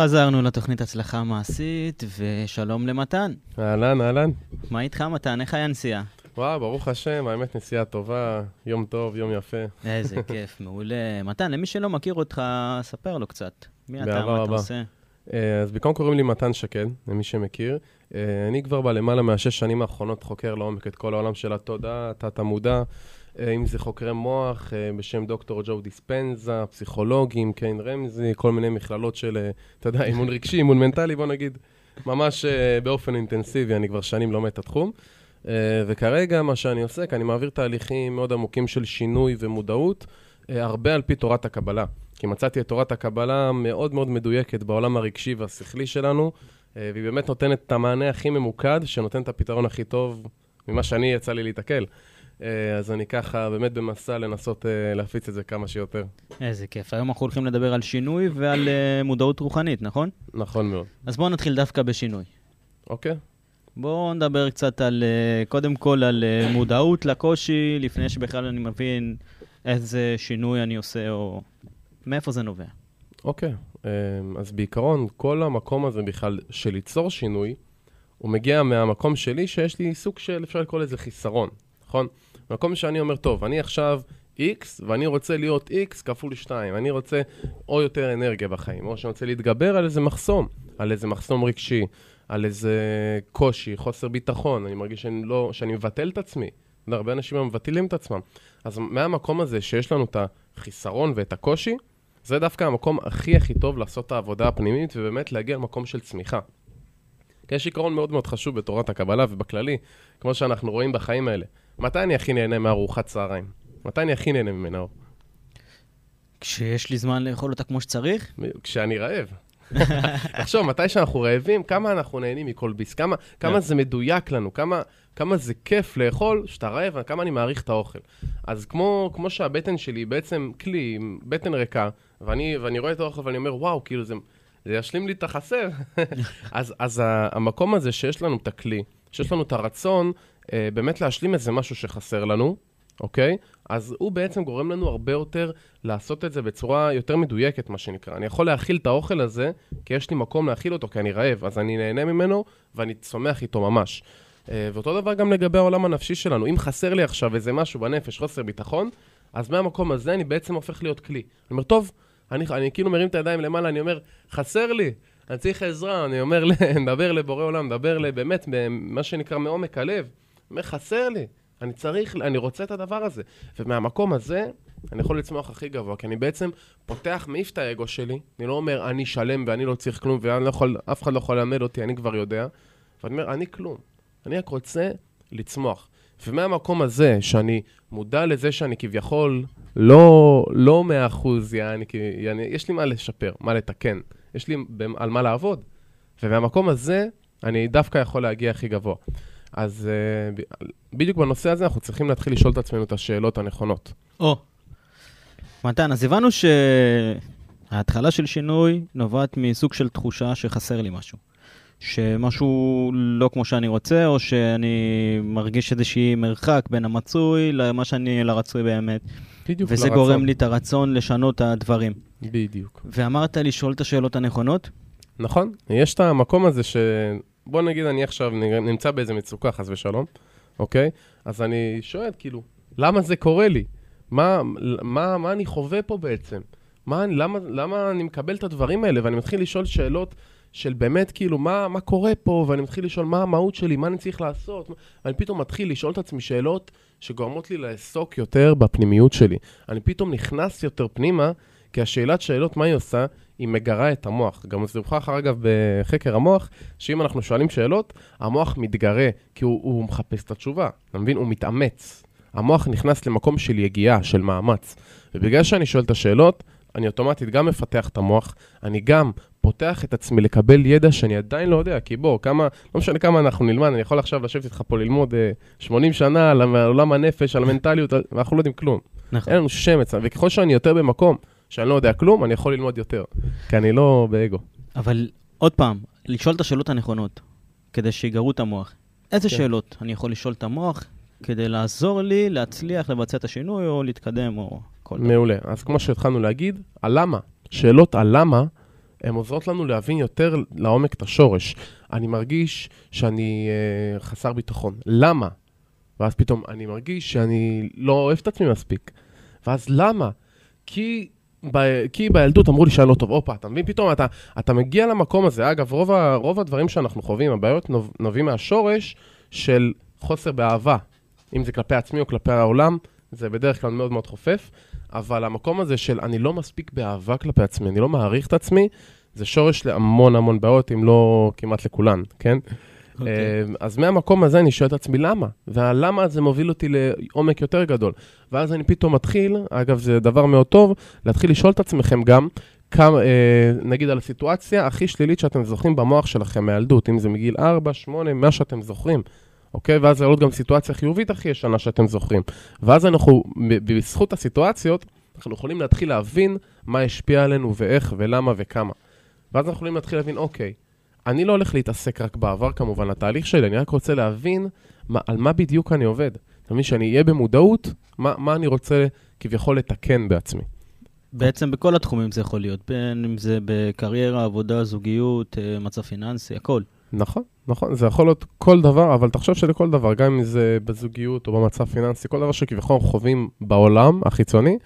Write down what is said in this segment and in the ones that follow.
חזרנו לתוכנית הצלחה מעשית, ושלום למתן. אהלן, אהלן. מה איתך, מתן? איך היה נסיעה? וואו, ברוך השם, האמת נסיעה טובה, יום טוב, יום יפה. איזה כיף, מעולה. מתן, למי שלא מכיר אותך, ספר לו קצת. מי אתה, מה אתה. עושה? אה, אז בעיקרון קוראים לי מתן שקד, למי שמכיר. אה, אני כבר בלמעלה מהשש שנים האחרונות חוקר לעומק את כל העולם של התודעה, תת-המודע, אה, אם זה חוקרי מוח אה, בשם דוקטור ג'ו דיספנזה, פסיכולוגים, קיין רמזי, כל מיני מכללות של, אה, אתה יודע, אימון רגשי, אימון מנטלי, בוא נגיד, ממש אה, באופן אינטנסיבי, אני כבר שנים לומד את התחום. אה, וכרגע מה שאני עוסק, אני מעביר תהליכים מאוד עמוקים של שינוי ומודעות, אה, הרבה על פי תורת הקבלה. כי מצאתי את תורת הקבלה מאוד מאוד מדויקת בעולם הרגשי והשכלי שלנו, אה, והיא באמת נותנת את המענה הכי ממוקד, שנותן את הפתרון הכי טוב ממה שאני יצא לי להתקל. אה, אז אני ככה באמת במסע לנסות אה, להפיץ את זה כמה שיותר. איזה כיף. היום אנחנו הולכים לדבר על שינוי ועל אה, מודעות רוחנית, נכון? נכון מאוד. אז בואו נתחיל דווקא בשינוי. אוקיי? בואו נדבר קצת על, קודם כל על מודעות לקושי, לפני שבכלל אני מבין איזה שינוי אני עושה, או מאיפה זה נובע. אוקיי. אה, אז בעיקרון, כל המקום הזה בכלל של ליצור שינוי, הוא מגיע מהמקום שלי שיש לי סוג של, אפשר לקרוא לזה חיסרון, נכון? מקום שאני אומר, טוב, אני עכשיו X, ואני רוצה להיות X כפול 2, אני רוצה או יותר אנרגיה בחיים, או שאני רוצה להתגבר על איזה מחסום, על איזה מחסום רגשי, על איזה קושי, חוסר ביטחון, אני מרגיש שאני, לא, שאני מבטל את עצמי. הרבה אנשים מבטלים את עצמם. אז מהמקום הזה שיש לנו את החיסרון ואת הקושי, זה דווקא המקום הכי הכי טוב לעשות את העבודה הפנימית, ובאמת להגיע למקום של צמיחה. כי יש עיקרון מאוד מאוד חשוב בתורת הקבלה ובכללי, כמו שאנחנו רואים בחיים האלה. מתי אני הכי נהנה מארוחת צהריים? מתי אני הכי נהנה ממנה? כשיש לי זמן לאכול אותה כמו שצריך, כשאני רעב. תחשוב, מתי שאנחנו רעבים, כמה אנחנו נהנים מכל ביס, כמה, כמה כן. זה מדויק לנו, כמה, כמה זה כיף לאכול, שאתה רעב, כמה אני מעריך את האוכל. אז כמו, כמו שהבטן שלי בעצם כלי, עם בטן ריקה, ואני, ואני רואה את האוכל ואני אומר, וואו, כאילו זה, זה ישלים לי את החסר. אז, אז המקום הזה שיש לנו את הכלי, שיש לנו את הרצון באמת להשלים איזה משהו שחסר לנו, אוקיי? אז הוא בעצם גורם לנו הרבה יותר לעשות את זה בצורה יותר מדויקת, מה שנקרא. אני יכול להכיל את האוכל הזה, כי יש לי מקום להכיל אותו, כי אני רעב, אז אני נהנה ממנו ואני צומח איתו ממש. אה, ואותו דבר גם לגבי העולם הנפשי שלנו. אם חסר לי עכשיו איזה משהו בנפש, חוסר ביטחון, אז מהמקום הזה אני בעצם הופך להיות כלי. אני אומר, טוב, אני, אני כאילו מרים את הידיים למעלה, אני אומר, חסר לי, אני צריך עזרה, אני אומר, מדבר לבורא עולם, מדבר ל- באמת, מה שנקרא מעומק הלב. אומר, חסר לי, אני צריך, אני רוצה את הדבר הזה. ומהמקום הזה, אני יכול לצמוח הכי גבוה, כי אני בעצם פותח, מעיף את האגו שלי, אני לא אומר, אני שלם ואני לא צריך כלום, ואני לא אחד לא יכול ללמד אותי, אני כבר יודע. ואני אומר, אני כלום. אני רק רוצה לצמוח. ומהמקום הזה, שאני מודע לזה שאני כביכול לא, לא מאה אחוז, יש לי מה לשפר, מה לתקן, יש לי על מה לעבוד. ומהמקום הזה, אני דווקא יכול להגיע הכי גבוה. אז uh, בדיוק בנושא הזה אנחנו צריכים להתחיל לשאול את עצמנו את השאלות הנכונות. או. מתן, אז הבנו שההתחלה של שינוי נובעת מסוג של תחושה שחסר לי משהו. שמשהו לא כמו שאני רוצה, או שאני מרגיש איזושהי מרחק בין המצוי למה שאני לרצוי באמת. בדיוק וזה לרצון. גורם לי את הרצון לשנות את הדברים. בדיוק. ואמרת לשאול את השאלות הנכונות? נכון, יש את המקום הזה ש... בוא נגיד אני עכשיו נמצא באיזה מצוקה, חס ושלום, אוקיי? אז אני שואל, כאילו, למה זה קורה לי? מה, מה, מה אני חווה פה בעצם? מה, למה, למה אני מקבל את הדברים האלה? ואני מתחיל לשאול שאלות של באמת, כאילו, מה, מה קורה פה? ואני מתחיל לשאול מה המהות שלי, מה אני צריך לעשות? ואני פתאום מתחיל לשאול את עצמי שאלות שגורמות לי לעסוק יותר בפנימיות שלי. אני פתאום נכנס יותר פנימה, כי השאלת שאלות, מה היא עושה? היא מגרה את המוח. גם זה הוכח, אגב, בחקר המוח, שאם אנחנו שואלים שאלות, המוח מתגרה, כי הוא, הוא מחפש את התשובה. אתה מבין? הוא מתאמץ. המוח נכנס למקום של יגיעה, של מאמץ. ובגלל שאני שואל את השאלות, אני אוטומטית גם מפתח את המוח, אני גם פותח את עצמי לקבל ידע שאני עדיין לא יודע, כי בוא, כמה, לא משנה כמה אנחנו נלמד, אני יכול עכשיו לשבת איתך פה ללמוד אה, 80 שנה על עולם הנפש, על המנטליות, ואנחנו לא יודעים כלום. נכון. אין לנו שמץ, וככל שאני יותר במקום שאני לא יודע כלום, אני יכול ללמוד יותר, כי אני לא באגו. אבל עוד פעם, לשאול את השאלות הנכונות, כדי שיגרו את המוח. איזה כן. שאלות אני יכול לשאול את המוח כדי לעזור לי להצליח לבצע את השינוי או להתקדם או כל דבר? מעולה. אז כמו שהתחלנו להגיד, הלמה, שאלות הלמה, הן עוזרות לנו להבין יותר לעומק את השורש. אני מרגיש שאני אה, חסר ביטחון. למה? ואז פתאום אני מרגיש שאני לא אוהב את עצמי מספיק. ואז למה? כי, ב, כי בילדות אמרו לי שאני לא טוב. הופה, אתה מבין? פתאום אתה, אתה מגיע למקום הזה. אגב, רוב, ה, רוב הדברים שאנחנו חווים, הבעיות נוב, נובעים מהשורש של חוסר באהבה. אם זה כלפי עצמי או כלפי העולם, זה בדרך כלל מאוד מאוד חופף. אבל המקום הזה של אני לא מספיק באהבה כלפי עצמי, אני לא מעריך את עצמי, זה שורש להמון המון בעיות, אם לא כמעט לכולן, כן? אוקיי. אז מהמקום הזה אני שואל את עצמי למה, והלמה הזה מוביל אותי לעומק יותר גדול. ואז אני פתאום מתחיל, אגב זה דבר מאוד טוב, להתחיל לשאול את עצמכם גם, כמה, אה, נגיד על הסיטואציה הכי שלילית שאתם זוכרים במוח שלכם מהילדות, אם זה מגיל 4, 8, מה שאתם זוכרים. אוקיי? ואז עוד גם סיטואציה חיובית הכי ישנה שאתם זוכרים. ואז אנחנו, בזכות הסיטואציות, אנחנו יכולים להתחיל להבין מה השפיע עלינו ואיך ולמה וכמה. ואז אנחנו יכולים להתחיל להבין, אוקיי, אני לא הולך להתעסק רק בעבר כמובן, לתהליך שלי, אני רק רוצה להבין מה, על מה בדיוק אני עובד. אתה מבין שאני אהיה במודעות, מה, מה אני רוצה כביכול לתקן בעצמי. בעצם בכל התחומים זה יכול להיות, בין אם זה בקריירה, עבודה, זוגיות, אה, מצב פיננסי, הכל. נכון, נכון, זה יכול להיות כל דבר, אבל תחשוב שלכל דבר, גם אם זה בזוגיות או במצב פיננסי, כל דבר שכביכול חווים בעולם החיצוני,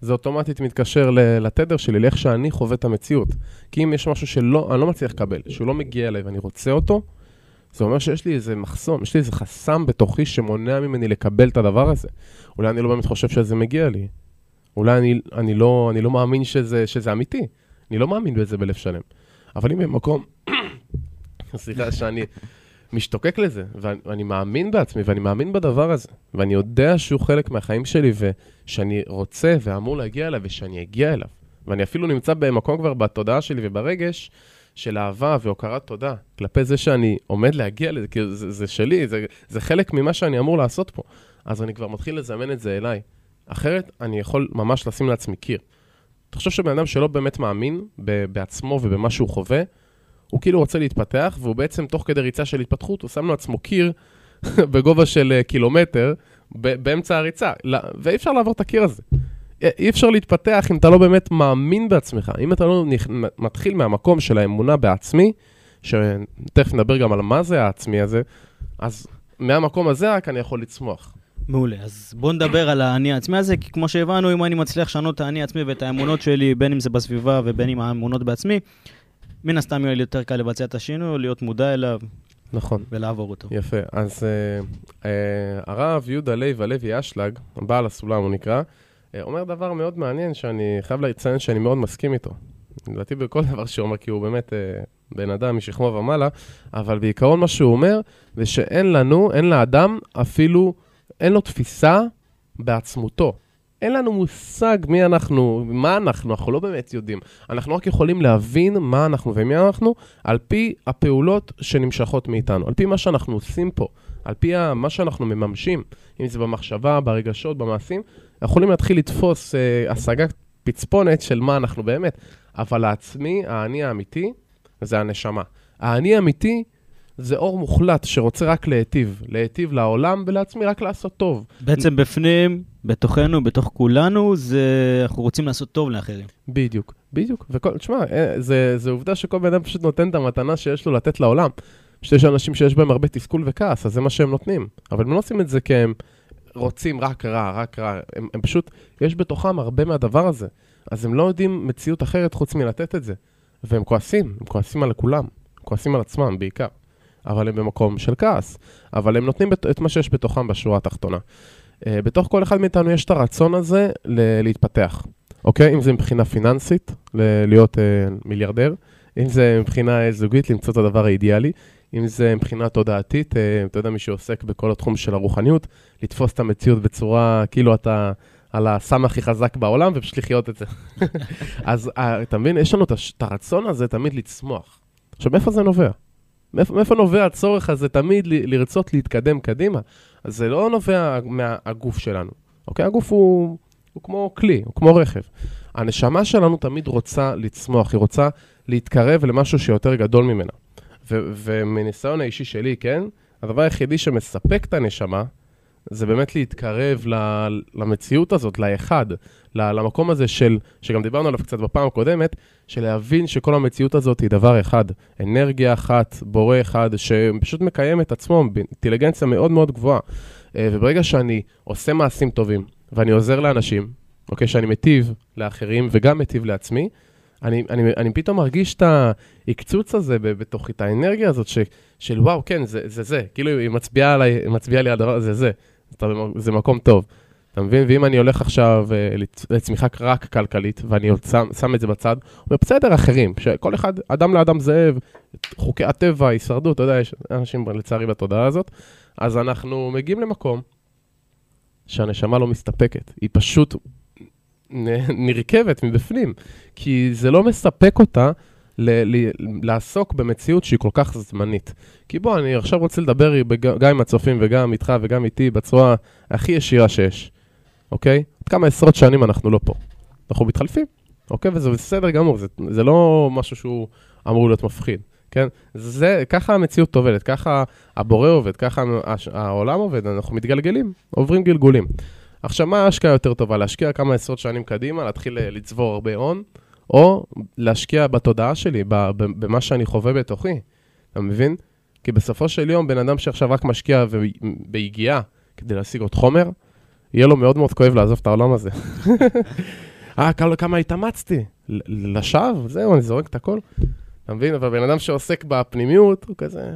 זה אוטומטית מתקשר לתדר שלי, לאיך שאני חווה את המציאות. כי אם יש משהו שלא, אני לא מצליח לקבל, שהוא לא מגיע אליי ואני רוצה אותו, זה אומר שיש לי איזה מחסום, יש לי איזה חסם בתוכי שמונע ממני לקבל את הדבר הזה. אולי אני לא באמת חושב שזה מגיע לי. אולי אני, אני, לא, אני לא מאמין שזה, שזה אמיתי. אני לא מאמין בזה בלב שלם. אבל אם במקום סליחה שאני משתוקק לזה, ואני מאמין בעצמי, ואני מאמין בדבר הזה, ואני יודע שהוא חלק מהחיים שלי, ושאני רוצה ואמור להגיע אליו, ושאני אגיע אליו. ואני אפילו נמצא במקום כבר בתודעה שלי וברגש של אהבה והוקרת תודה, כלפי זה שאני עומד להגיע לזה, כי זה, זה שלי, זה, זה חלק ממה שאני אמור לעשות פה. אז אני כבר מתחיל לזמן את זה אליי. אחרת, אני יכול ממש לשים לעצמי קיר. תחשוב שבן אדם שלא באמת מאמין בעצמו ובמה שהוא חווה, הוא כאילו רוצה להתפתח, והוא בעצם, תוך כדי ריצה של התפתחות, הוא שם לעצמו קיר בגובה של אה, קילומטר באמצע הריצה, ואי אפשר לעבור את הקיר הזה. אי אפשר להתפתח אם אתה לא באמת מאמין בעצמך. אם אתה לא נכ... מתחיל מהמקום של האמונה בעצמי, שתכף נדבר גם על מה זה העצמי הזה, אז מהמקום הזה רק אני יכול לצמוח. מעולה, אז בואו נדבר על האני העצמי הזה, כי כמו שהבנו, אם אני מצליח לשנות את האני העצמי ואת האמונות שלי, בין אם זה בסביבה ובין אם האמונות בעצמי, מן הסתם יהיה לי יותר קל לבצע את השינוי, להיות מודע אליו. נכון. ולעבור אותו. יפה. אז אה, אה, הרב יהודה לייב הלוי אשלג, בעל הסולם הוא נקרא, אה, אומר דבר מאוד מעניין שאני חייב לציין שאני מאוד מסכים איתו. לדעתי בכל דבר שהוא אומר, כי הוא באמת אה, בן אדם משכמו ומעלה, אבל בעיקרון מה שהוא אומר, זה שאין לנו, אין לאדם אפילו, אין לו תפיסה בעצמותו. אין לנו מושג מי אנחנו, מה אנחנו, אנחנו לא באמת יודעים. אנחנו רק יכולים להבין מה אנחנו ומי אנחנו, על פי הפעולות שנמשכות מאיתנו, על פי מה שאנחנו עושים פה, על פי מה שאנחנו מממשים, אם זה במחשבה, ברגשות, במעשים, יכולים להתחיל לתפוס אה, השגת פצפונת של מה אנחנו באמת. אבל העצמי, האני האמיתי, זה הנשמה. האני האמיתי זה אור מוחלט שרוצה רק להיטיב, להיטיב לעולם ולעצמי רק לעשות טוב. בעצם בפנים, בתוכנו, בתוך כולנו, זה, אנחנו רוצים לעשות טוב לאחרים. בדיוק, בדיוק. וכל, תשמע, אה, זה, זה עובדה שכל בן אדם פשוט נותן את המתנה שיש לו לתת לעולם. פשוט יש אנשים שיש בהם הרבה תסכול וכעס, אז זה מה שהם נותנים. אבל הם לא עושים את זה כי הם רוצים רק רע, רק רע. הם, הם פשוט, יש בתוכם הרבה מהדבר הזה. אז הם לא יודעים מציאות אחרת חוץ מלתת את זה. והם כועסים, הם כועסים על כולם. כועסים על עצמם בעיקר. אבל הם במקום של כעס. אבל הם נותנים את מה שיש בתוכם בשורה התחתונה. Uh, בתוך כל אחד מאיתנו יש את הרצון הזה ל- להתפתח, אוקיי? אם זה מבחינה פיננסית, ל- להיות uh, מיליארדר, אם זה מבחינה זוגית, למצוא את הדבר האידיאלי, אם זה מבחינה תודעתית, uh, אתה יודע, מי שעוסק בכל התחום של הרוחניות, לתפוס את המציאות בצורה, כאילו אתה על הסם הכי חזק בעולם, ופשוט לחיות את זה. אז uh, אתה מבין, יש לנו את הרצון הזה תמיד לצמוח. עכשיו, מאיפה זה נובע? מאיפה, מאיפה נובע הצורך הזה תמיד ל, לרצות להתקדם קדימה? אז זה לא נובע מהגוף שלנו, אוקיי? הגוף הוא, הוא כמו כלי, הוא כמו רכב. הנשמה שלנו תמיד רוצה לצמוח, היא רוצה להתקרב למשהו שיותר גדול ממנה. ו- ומניסיון האישי שלי, כן? הדבר היחידי שמספק את הנשמה, זה באמת להתקרב ל- למציאות הזאת, לאחד, למקום הזה של, שגם דיברנו עליו קצת בפעם הקודמת, של להבין שכל המציאות הזאת היא דבר אחד, אנרגיה אחת, בורא אחד, שפשוט מקיים את עצמו באינטליגנציה מאוד מאוד גבוהה. אה, וברגע שאני עושה מעשים טובים, ואני עוזר לאנשים, אוקיי, שאני מטיב לאחרים וגם מטיב לעצמי, אני, אני, אני פתאום מרגיש את ההקצוץ הזה בתוכי, את האנרגיה הזאת ש, של וואו, כן, זה זה, זה. כאילו היא מצביעה עליי, היא מצביעה לי על הדבר הזה, זה. זה מקום טוב. אתה מבין? ואם אני הולך עכשיו uh, לצמיחה רק כלכלית, ואני שם, שם את זה בצד, אומר, בסדר, אחרים, שכל אחד, אדם לאדם זאב, חוקי הטבע, הישרדות, אתה יודע, יש אנשים לצערי בתודעה הזאת, אז אנחנו מגיעים למקום שהנשמה לא מסתפקת, היא פשוט נרכבת מבפנים, כי זה לא מספק אותה ל- ל- לעסוק במציאות שהיא כל כך זמנית. כי בוא, אני עכשיו רוצה לדבר גם עם הצופים וגם איתך וגם איתי בצורה הכי ישירה שיש, אוקיי? עוד כמה עשרות שנים אנחנו לא פה. אנחנו מתחלפים, אוקיי? וזה בסדר גמור, זה, זה לא משהו שהוא אמור להיות מפחיד, כן? זה, ככה המציאות עובדת, ככה הבורא עובד, ככה העולם עובד, אנחנו מתגלגלים, עוברים גלגולים. עכשיו, מה ההשקעה יותר טובה? להשקיע כמה עשרות שנים קדימה, להתחיל אה, לצבור הרבה הון, או להשקיע בתודעה שלי, במה שאני חווה בתוכי, אתה מבין? כי בסופו של יום, בן אדם שעכשיו רק משקיע ביגיעה כדי להשיג עוד חומר, יהיה לו מאוד מאוד כואב לעזוב את העולם הזה. אה, כמה התאמצתי, לשווא, זהו, אני זורק את הכל. אתה מבין? אבל בן אדם שעוסק בפנימיות, הוא כזה,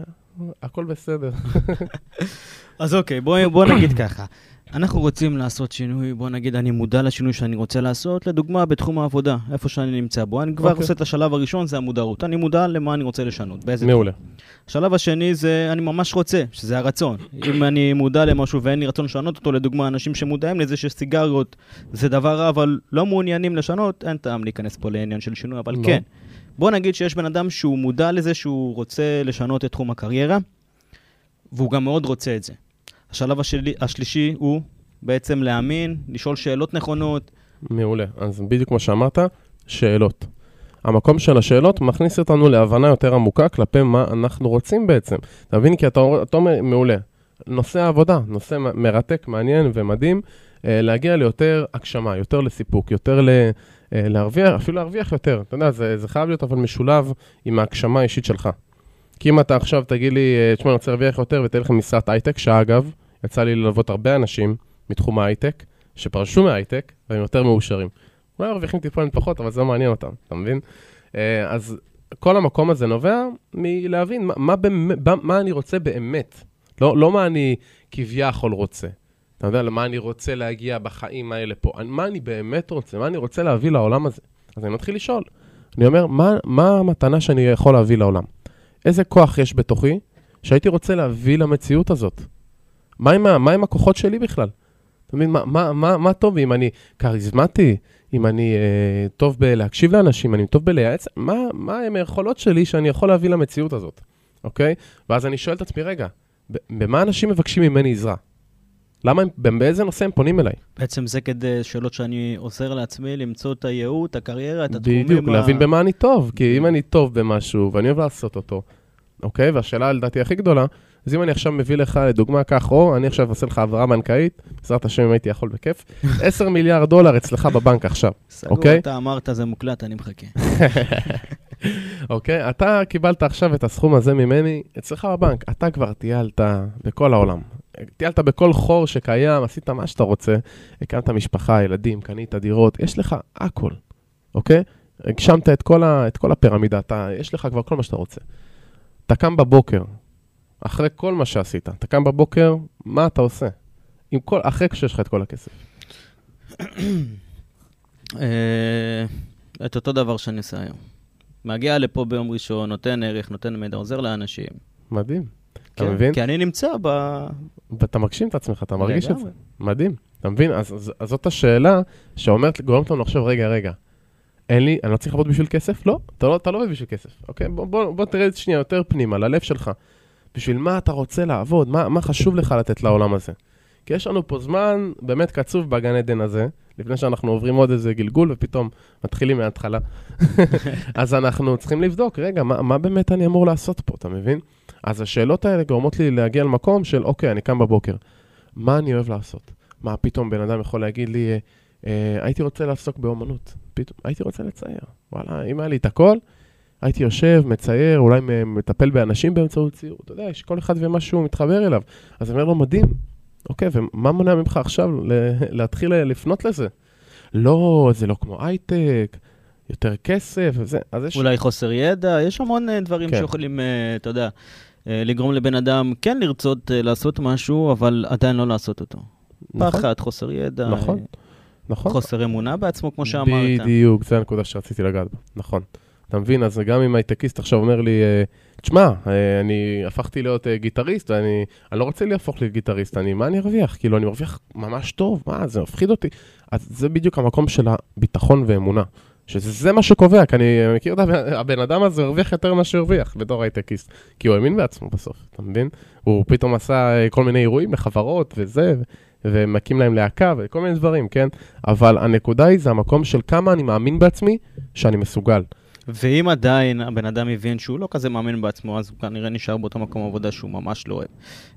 הכל בסדר. אז אוקיי, בוא, נגיד ככה. אנחנו רוצים לעשות שינוי, בוא נגיד, אני מודע לשינוי שאני רוצה לעשות, לדוגמה, בתחום העבודה, איפה שאני נמצא בו. אני כבר okay. אוקיי. עושה את השלב הראשון, זה המודעות. אני מודע למה אני רוצה לשנות, באיזה מעולה. השלב השני זה, אני ממש רוצה, שזה הרצון. אם אני מודע למשהו ואין לי רצון לשנות אותו, לדוגמה, אנשים שמודעים לזה שסיגריות זה דבר רע, אבל לא מעוניינים לשנות, אין טעם להיכנס פה לעניין של שינוי, אבל לא. כן. בוא נגיד שיש בן אדם שהוא מודע לזה שהוא רוצה לשנות את תחום הקריירה, והוא גם מאוד רוצה את זה. השלב השלי, השלישי הוא בעצם להאמין, לשאול שאלות נכונות. מעולה. אז בדיוק כמו שאמרת, שאלות. המקום של השאלות מכניס אותנו להבנה יותר עמוקה כלפי מה אנחנו רוצים בעצם. אתה מבין? כי אתה, אתה אומר, מעולה. נושא העבודה, נושא מרתק, מעניין ומדהים, אה, להגיע ליותר הגשמה, יותר לסיפוק, יותר ל, אה, להרוויח, אפילו להרוויח יותר. אתה יודע, זה, זה חייב להיות אבל משולב עם ההגשמה האישית שלך. כי אם אתה עכשיו תגיד לי, אה, תשמע, אני רוצה להרוויח יותר ותן לך משרת הייטק, שאגב, יצא לי ללוות הרבה אנשים מתחום ההייטק, שפרשו מההייטק, והם יותר מאושרים. אולי מרוויחים טיפולת פחות, אבל זה לא מעניין אותם, אתה מבין? אה, אז כל המקום הזה נובע מלהבין מה, מה, מה, מה אני רוצה באמת, לא, לא מה אני כביכול רוצה. אתה יודע, למה אני רוצה להגיע בחיים האלה פה, מה אני באמת רוצה, מה אני רוצה להביא לעולם הזה. אז אני מתחיל לשאול. אני אומר, מה, מה המתנה שאני יכול להביא לעולם? איזה כוח יש בתוכי שהייתי רוצה להביא למציאות הזאת? מה עם, מה עם הכוחות שלי בכלל? אתה מבין, מה, מה, מה, מה טוב אם אני כריזמטי, אם אני אה, טוב בלהקשיב לאנשים, אני טוב בלייעץ, מה, מה הם היכולות שלי שאני יכול להביא למציאות הזאת, אוקיי? ואז אני שואל את עצמי, רגע, במה אנשים מבקשים ממני עזרה? למה הם, באיזה נושא הם פונים אליי? בעצם זה כדי שאלות שאני עוזר לעצמי למצוא את הייעוד, את הקריירה, את התחומים. בדיוק, ה... להבין במה אני טוב, כי אם אני טוב במשהו ואני אוהב לעשות אותו, אוקיי? והשאלה לדעתי הכי גדולה, אז אם אני עכשיו מביא לך לדוגמה כך, או אני עכשיו עושה לך העברה בנקאית, בעזרת השם אם הייתי יכול בכיף, 10 מיליארד דולר אצלך בבנק עכשיו, סגור, אוקיי? אתה אמרת, זה מוקלט, אני מחכה. אוקיי, אתה קיבלת עכשיו את הסכום הזה ממני אצלך בבנק, אתה כבר טיילת בכל העולם. טיילת בכל חור שקיים, עשית מה שאתה רוצה, הקמת משפחה, ילדים, קנית דירות, יש לך הכל, אוקיי? הגשמת את כל, ה, את כל הפירמידה, אתה, יש לך כבר כל מה שאתה רוצה. אתה קם בבוקר, אחרי כל מה שעשית, אתה קם בבוקר, מה אתה עושה? עם כל, אחרי כשיש לך את כל הכסף. אה, את אותו דבר שאני עושה היום. מגיע לפה ביום ראשון, נותן ערך, נותן מידע, עוזר לאנשים. מדהים. אתה כן, מבין? כי אני נמצא ב... ואתה מגשים את עצמך, אתה מרגיש את זה. מדהים. אתה מבין? אז, אז, אז זאת השאלה שאומרת, גורמת לנו לחשוב, רגע, רגע, אין לי, אני לא צריך לעבוד בשביל כסף? לא, אתה לא, אתה לא עובד בשביל כסף, אוקיי? בוא, בוא, בוא תראה שנייה יותר פנימה, ללב שלך. בשביל מה אתה רוצה לעבוד? מה, מה חשוב לך לתת לעולם הזה? כי יש לנו פה זמן באמת קצוב בגן עדן הזה, לפני שאנחנו עוברים עוד איזה גלגול ופתאום מתחילים מההתחלה. אז אנחנו צריכים לבדוק, רגע, מה, מה באמת אני אמור לעשות פה, אתה מבין? אז השאלות האלה גורמות לי להגיע למקום של, אוקיי, אני קם בבוקר. מה אני אוהב לעשות? מה פתאום בן אדם יכול להגיד לי, אה, אה, הייתי רוצה לעסוק באומנות, פתאום הייתי רוצה לצייר. וואלה, אם היה לי את הכל, הייתי יושב, מצייר, אולי מטפל באנשים באמצעות ציור. אתה יודע, יש כל אחד ומה שהוא מתחבר אליו. אז אני אומר לו, מדהים. אוקיי, ומה מונע ממך עכשיו להתחיל לפנות לזה? לא, זה לא כמו הייטק, יותר כסף וזה. אז יש... אולי חוסר ידע, יש המון אה, דברים כן. שיכולים, אה, אתה יודע, לגרום לבן אדם כן לרצות אה, לעשות משהו, אבל עדיין לא לעשות אותו. נכון, פחד, חוסר ידע, נכון, אה, נכון. חוסר אמונה בעצמו, כמו שאמרת. בדיוק, זו הנקודה שרציתי לגעת בה, נכון. אתה מבין? אז גם אם הייטקיסט עכשיו אומר לי, אה, תשמע, אה, אני הפכתי להיות אה, גיטריסט, ואני אני לא רוצה להפוך לגיטריסט, אני, מה אני ארוויח? כאילו, אני מרוויח ממש טוב, מה, זה מפחיד אותי. אז זה בדיוק המקום של הביטחון ואמונה. שזה מה שקובע, כי אני מכיר את הבן, אדם הזה, הרוויח יותר ממה שהוא הרוויח בתור הייטקיסט. כי הוא האמין בעצמו בסוף, אתה מבין? הוא פתאום עשה אה, כל מיני אירועים לחברות וזה, ומקים להם להקה וכל מיני דברים, כן? אבל הנקודה היא, זה המקום של כמה אני מאמין בעצמי שאני מסוגל. ואם עדיין הבן אדם הבין שהוא לא כזה מאמין בעצמו, אז הוא כנראה נשאר באותו מקום עבודה שהוא ממש לא אוהב.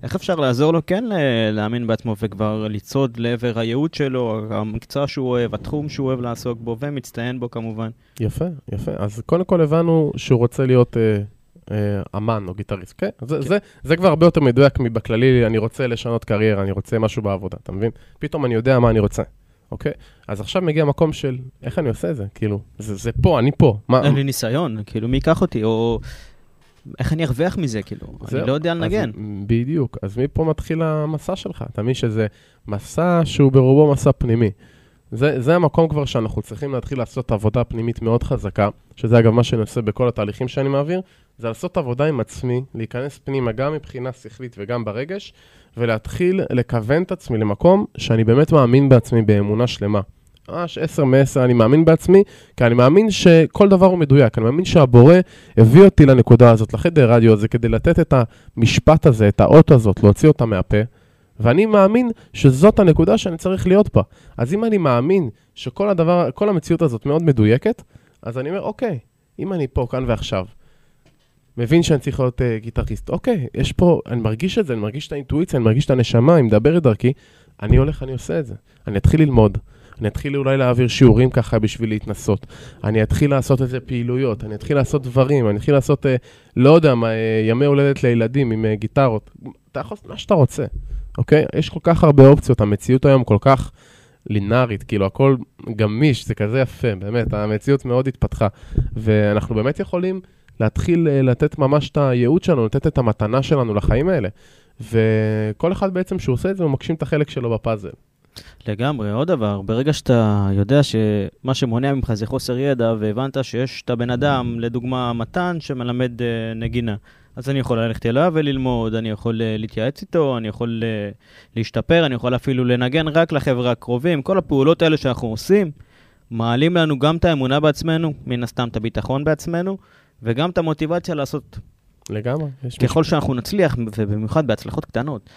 איך אפשר לעזור לו כן להאמין בעצמו וכבר לצעוד לעבר הייעוד שלו, המקצוע שהוא אוהב, התחום שהוא אוהב לעסוק בו, ומצטיין בו כמובן. יפה, יפה. אז קודם כל הבנו שהוא רוצה להיות אה, אה, אמן או גיטריסט, כן? זה, כן. זה, זה כבר הרבה יותר מדויק מבכללי, אני רוצה לשנות קריירה, אני רוצה משהו בעבודה, אתה מבין? פתאום אני יודע מה אני רוצה, אוקיי? אז עכשיו מגיע מקום של איך אני עושה את זה, כאילו, זה, זה פה, אני פה. מה, אין לי ניסיון, כאילו, מי ייקח אותי, או איך אני ארוויח מזה, כאילו, זהו. אני לא יודע לנגן. אז, בדיוק. אז מפה מתחיל המסע שלך. אתה מבין שזה מסע שהוא ברובו מסע פנימי. זה, זה המקום כבר שאנחנו צריכים להתחיל לעשות עבודה פנימית מאוד חזקה, שזה אגב מה שאני עושה בכל התהליכים שאני מעביר, זה לעשות עבודה עם עצמי, להיכנס פנימה גם מבחינה שכלית וגם ברגש, ולהתחיל לכוון את עצמי למקום שאני באמת מאמין בעצמי באמונה שלמה. ממש עשר מעשר אני מאמין בעצמי, כי אני מאמין שכל דבר הוא מדויק, אני מאמין שהבורא הביא אותי לנקודה הזאת, לחדר רדיו הזה, כדי לתת את המשפט הזה, את האות הזאת, להוציא אותה מהפה, ואני מאמין שזאת הנקודה שאני צריך להיות בה. אז אם אני מאמין שכל הדבר, כל המציאות הזאת מאוד מדויקת, אז אני אומר, אוקיי, אם אני פה, כאן ועכשיו, מבין שאני צריך להיות uh, גיטריסט, אוקיי, יש פה, אני מרגיש את זה, אני מרגיש את האינטואיציה, אני מרגיש את הנשמה, היא מדברת דרכי, אני הולך, אני עושה את זה. אני אתחיל ללמוד, אני אתחיל אולי להעביר שיעורים ככה בשביל להתנסות. אני אתחיל לעשות איזה פעילויות, אני אתחיל לעשות דברים, אני אתחיל לעשות, אה, לא יודע מה, אה, ימי הולדת לילדים עם אה, גיטרות. אתה יכול לעשות מה שאתה רוצה, אוקיי? יש כל כך הרבה אופציות, המציאות היום כל כך לינארית, כאילו הכל גמיש, זה כזה יפה, באמת, המציאות מאוד התפתחה. ואנחנו באמת יכולים להתחיל אה, לתת ממש את הייעוד שלנו, לתת את המתנה שלנו לחיים האלה. וכל אחד בעצם שהוא עושה את זה, הוא מגשים את החלק שלו בפאזל. לגמרי, עוד דבר, ברגע שאתה יודע שמה שמונע ממך זה חוסר ידע, והבנת שיש את הבן אדם, לדוגמה מתן, שמלמד אה, נגינה, אז אני יכול ללכת אליו וללמוד, אני יכול אה, להתייעץ איתו, אני יכול אה, להשתפר, אני יכול אפילו לנגן רק לחבר'ה הקרובים. כל הפעולות האלה שאנחנו עושים, מעלים לנו גם את האמונה בעצמנו, מן הסתם את הביטחון בעצמנו, וגם את המוטיבציה לעשות לגמרי. ככל שאנחנו נצליח, ובמיוחד בהצלחות קטנות,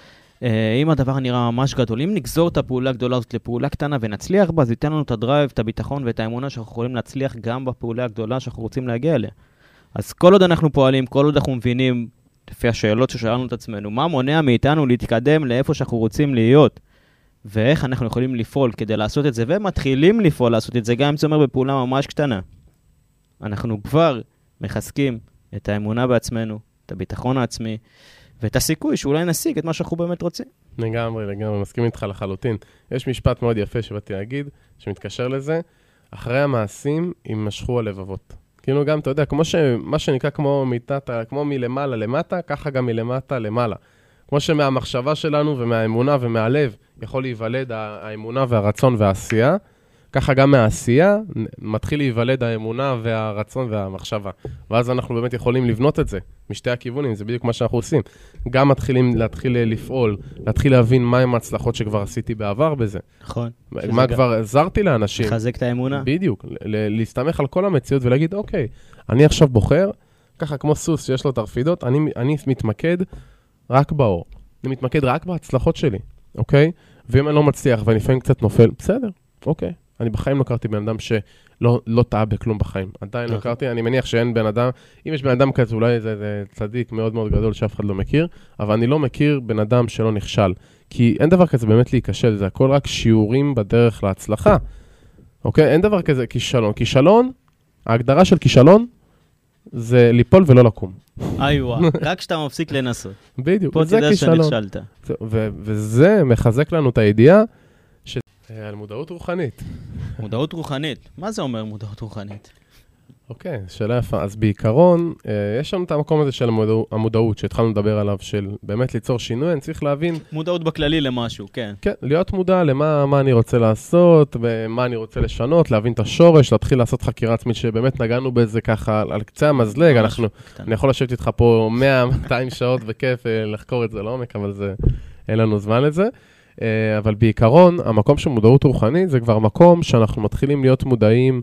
אה, אם הדבר נראה ממש גדול, אם נגזור את הפעולה הגדולה הזאת לפעולה קטנה ונצליח בה, זה ייתן לנו את הדרייב, את הביטחון ואת האמונה שאנחנו יכולים להצליח גם בפעולה הגדולה שאנחנו רוצים להגיע אליה. אז כל עוד אנחנו פועלים, כל עוד אנחנו מבינים, לפי השאלות ששאלנו את עצמנו, מה מונע מאיתנו להתקדם לאיפה שאנחנו רוצים להיות, ואיך אנחנו יכולים לפעול כדי לעשות את זה, ומתחילים לפעול לעשות את זה, גם אם זה אומר בפעולה ממש קטנה. אנחנו כבר מחזקים את האמונה בעצמנו, את הביטחון העצמי, ואת הסיכוי שאולי נשיג את מה שאנחנו באמת רוצים. לגמרי, לגמרי, מסכים איתך לחלוטין. יש משפט מאוד יפה שבאתי להגיד, שמתקשר לזה, אחרי המעשים יימשכו הלבבות. כאילו גם, אתה יודע, כמו ש... מה שנקרא כמו מתתה, כמו מלמעלה למטה, ככה גם מלמטה למעלה. כמו שמהמחשבה שלנו ומהאמונה ומהלב יכול להיוולד האמונה והרצון והעשייה, ככה גם מהעשייה מתחיל להיוולד האמונה והרצון והמחשבה. ואז אנחנו באמת יכולים לבנות את זה משתי הכיוונים, זה בדיוק מה שאנחנו עושים. גם מתחילים להתחיל אה, לפעול, להתחיל להבין מהם ההצלחות שכבר עשיתי בעבר בזה. נכון. מה כבר עזרתי לאנשים. לחזק את האמונה. בדיוק, להסתמך על כל המציאות ולהגיד, אוקיי, אני עכשיו בוחר, ככה כמו סוס שיש לו תרפידות, אני, אני מתמקד רק באור. אני מתמקד רק בהצלחות שלי, אוקיי? ואם אני לא מצליח ואני לפעמים קצת נופל, בסדר, אוקיי. אני בחיים לא קראתי בן אדם לא, לא טעה בכלום בחיים. עדיין לא נכון. הכרתי, אני מניח שאין בן אדם, אם יש בן אדם כזה, אולי זה, זה צדיק מאוד מאוד גדול שאף אחד לא מכיר, אבל אני לא מכיר בן אדם שלא נכשל. כי אין דבר כזה באמת להיכשל, זה הכל רק שיעורים בדרך להצלחה. אוקיי? אין דבר כזה כישלון. כישלון, ההגדרה של כישלון זה ליפול ולא לקום. איי וואו, רק כשאתה מפסיק לנסות. בדיוק, פה זה תדע כישלון. שנכשלת. זה- ו- וזה מחזק לנו את הידיעה על מודעות רוחנית. מודעות רוחנית. מה זה אומר מודעות רוחנית? אוקיי, שאלה יפה. אז בעיקרון, אה, יש לנו את המקום הזה של המודע... המודעות שהתחלנו לדבר עליו, של באמת ליצור שינוי, אני צריך להבין, מודעות בכללי למשהו, כן. כן, להיות מודע למה מה אני רוצה לעשות, ומה אני רוצה לשנות, להבין את השורש, להתחיל לעשות חקירה עצמית, שבאמת נגענו בזה ככה על, קצה המזלג, אנחנו, קטן. אני יכול לשבת איתך פה 100-200 שעות בכיף אה, לחקור את זה לעומק, אבל זה, אין לנו זמן לזה. אה, אבל בעיקרון, המקום של מודעות רוחנית זה כבר מקום שאנחנו מתחילים להיות מודעים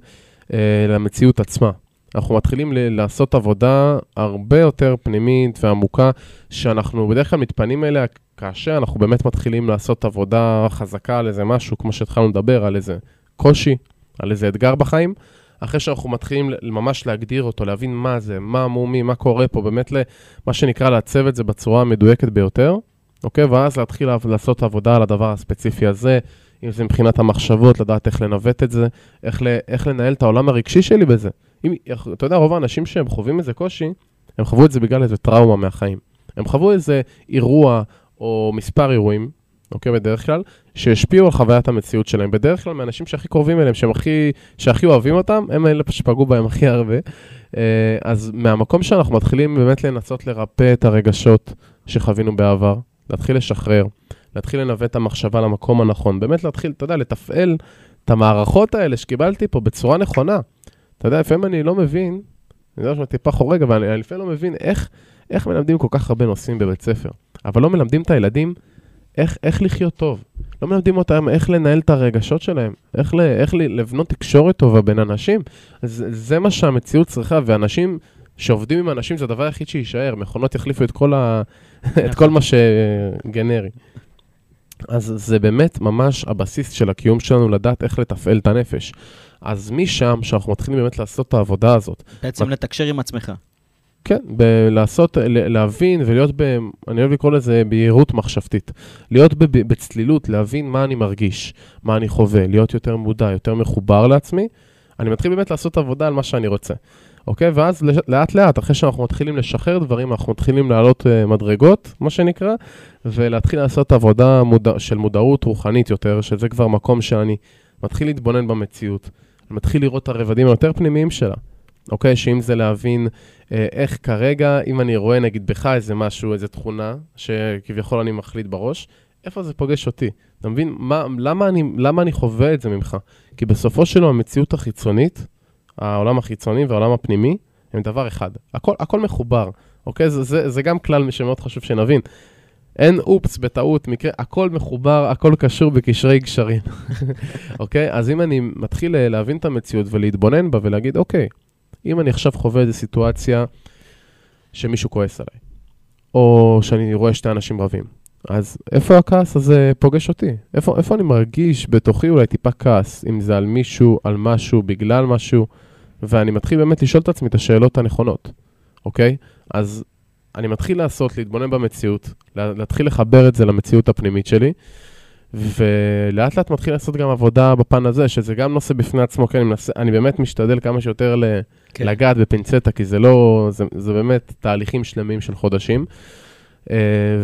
אה, למציאות עצמה. אנחנו מתחילים ל- לעשות עבודה הרבה יותר פנימית ועמוקה, שאנחנו בדרך כלל מתפנים אליה כאשר אנחנו באמת מתחילים לעשות עבודה חזקה על איזה משהו, כמו שהתחלנו לדבר, על איזה קושי, על איזה אתגר בחיים. אחרי שאנחנו מתחילים ממש להגדיר אותו, להבין מה זה, מה המומי, מה קורה פה, באמת למה שנקרא לעצב את זה בצורה המדויקת ביותר, אוקיי? ואז להתחיל לעשות עבודה על הדבר הספציפי הזה, אם זה מבחינת המחשבות, לדעת איך לנווט את זה, איך, ל- איך לנהל את העולם הרגשי שלי בזה. אם, אתה יודע, רוב האנשים שהם חווים איזה קושי, הם חוו את זה בגלל איזה טראומה מהחיים. הם חוו איזה אירוע או מספר אירועים, אוקיי, בדרך כלל, שהשפיעו על חוויית המציאות שלהם. בדרך כלל, מהאנשים שהכי קרובים אליהם, שהם הכי, שהכי אוהבים אותם, הם האלה שפגעו בהם הכי הרבה. אה, אז מהמקום שאנחנו מתחילים באמת לנסות לרפא את הרגשות שחווינו בעבר, להתחיל לשחרר, להתחיל לנווט את המחשבה למקום הנכון, באמת להתחיל, אתה יודע, לתפעל את המערכות האלה שקיבלתי פה בצורה נכונה. אתה יודע, לפעמים אני לא מבין, אני יודע שאני טיפה חורג, אבל אני, לפעמים לא מבין איך, איך מלמדים כל כך הרבה נושאים בבית ספר, אבל לא מלמדים את הילדים איך, איך לחיות טוב. לא מלמדים אותם איך לנהל את הרגשות שלהם, איך, ל, איך ל, לבנות תקשורת טובה בין אנשים. זה, זה מה שהמציאות צריכה, ואנשים שעובדים עם אנשים זה הדבר היחיד שיישאר, מכונות יחליפו את כל, ה, את כל מה שגנרי. אז זה באמת ממש הבסיס של הקיום שלנו, לדעת איך לתפעל את הנפש. אז משם, שאנחנו מתחילים באמת לעשות את העבודה הזאת, בעצם לתקשר עם עצמך. כן, ב- לעשות, להבין ולהיות ב... אני אוהב לקרוא לזה בהירות מחשבתית. להיות ב- בצלילות, להבין מה אני מרגיש, מה אני חווה, להיות יותר מודע, יותר מחובר לעצמי. אני מתחיל באמת לעשות עבודה על מה שאני רוצה. אוקיי? ואז לאט לאט, אחרי שאנחנו מתחילים לשחרר דברים, אנחנו מתחילים לעלות uh, מדרגות, מה שנקרא, ולהתחיל לעשות עבודה מודע, של מודעות רוחנית יותר, שזה כבר מקום שאני מתחיל להתבונן במציאות. אני מתחיל לראות את הרבדים היותר פנימיים שלה. אוקיי? שאם זה להבין אה, איך כרגע, אם אני רואה נגיד בך איזה משהו, איזה תכונה, שכביכול אני מחליט בראש, איפה זה פוגש אותי? אתה מבין? מה, למה, אני, למה אני חווה את זה ממך? כי בסופו של דבר המציאות החיצונית, העולם החיצוני והעולם הפנימי, הם דבר אחד. הכל, הכל מחובר, אוקיי? זה, זה, זה גם כלל שמאוד חשוב שנבין. אין אופס, בטעות, מקרה, הכל מחובר, הכל קשור בקשרי גשרים. אוקיי? אז אם אני מתחיל אה, להבין את המציאות ולהתבונן בה ולהגיד, אוקיי, אם אני עכשיו חווה איזו סיטואציה שמישהו כועס עליי, או שאני רואה שתי אנשים רבים, אז איפה הכעס הזה פוגש אותי? איפה, איפה אני מרגיש בתוכי אולי טיפה כעס, אם זה על מישהו, על משהו, בגלל משהו, ואני מתחיל באמת לשאול את עצמי את השאלות הנכונות, אוקיי? אז אני מתחיל לעשות, להתבונן במציאות, לה- להתחיל לחבר את זה למציאות הפנימית שלי, ולאט לאט מתחיל לעשות גם עבודה בפן הזה, שזה גם נושא בפני עצמו, כן, אני, מנסה, אני באמת משתדל כמה שיותר ל, כן. לגעת בפינצטה, כי זה לא, זה, זה באמת תהליכים שלמים של חודשים. Uh,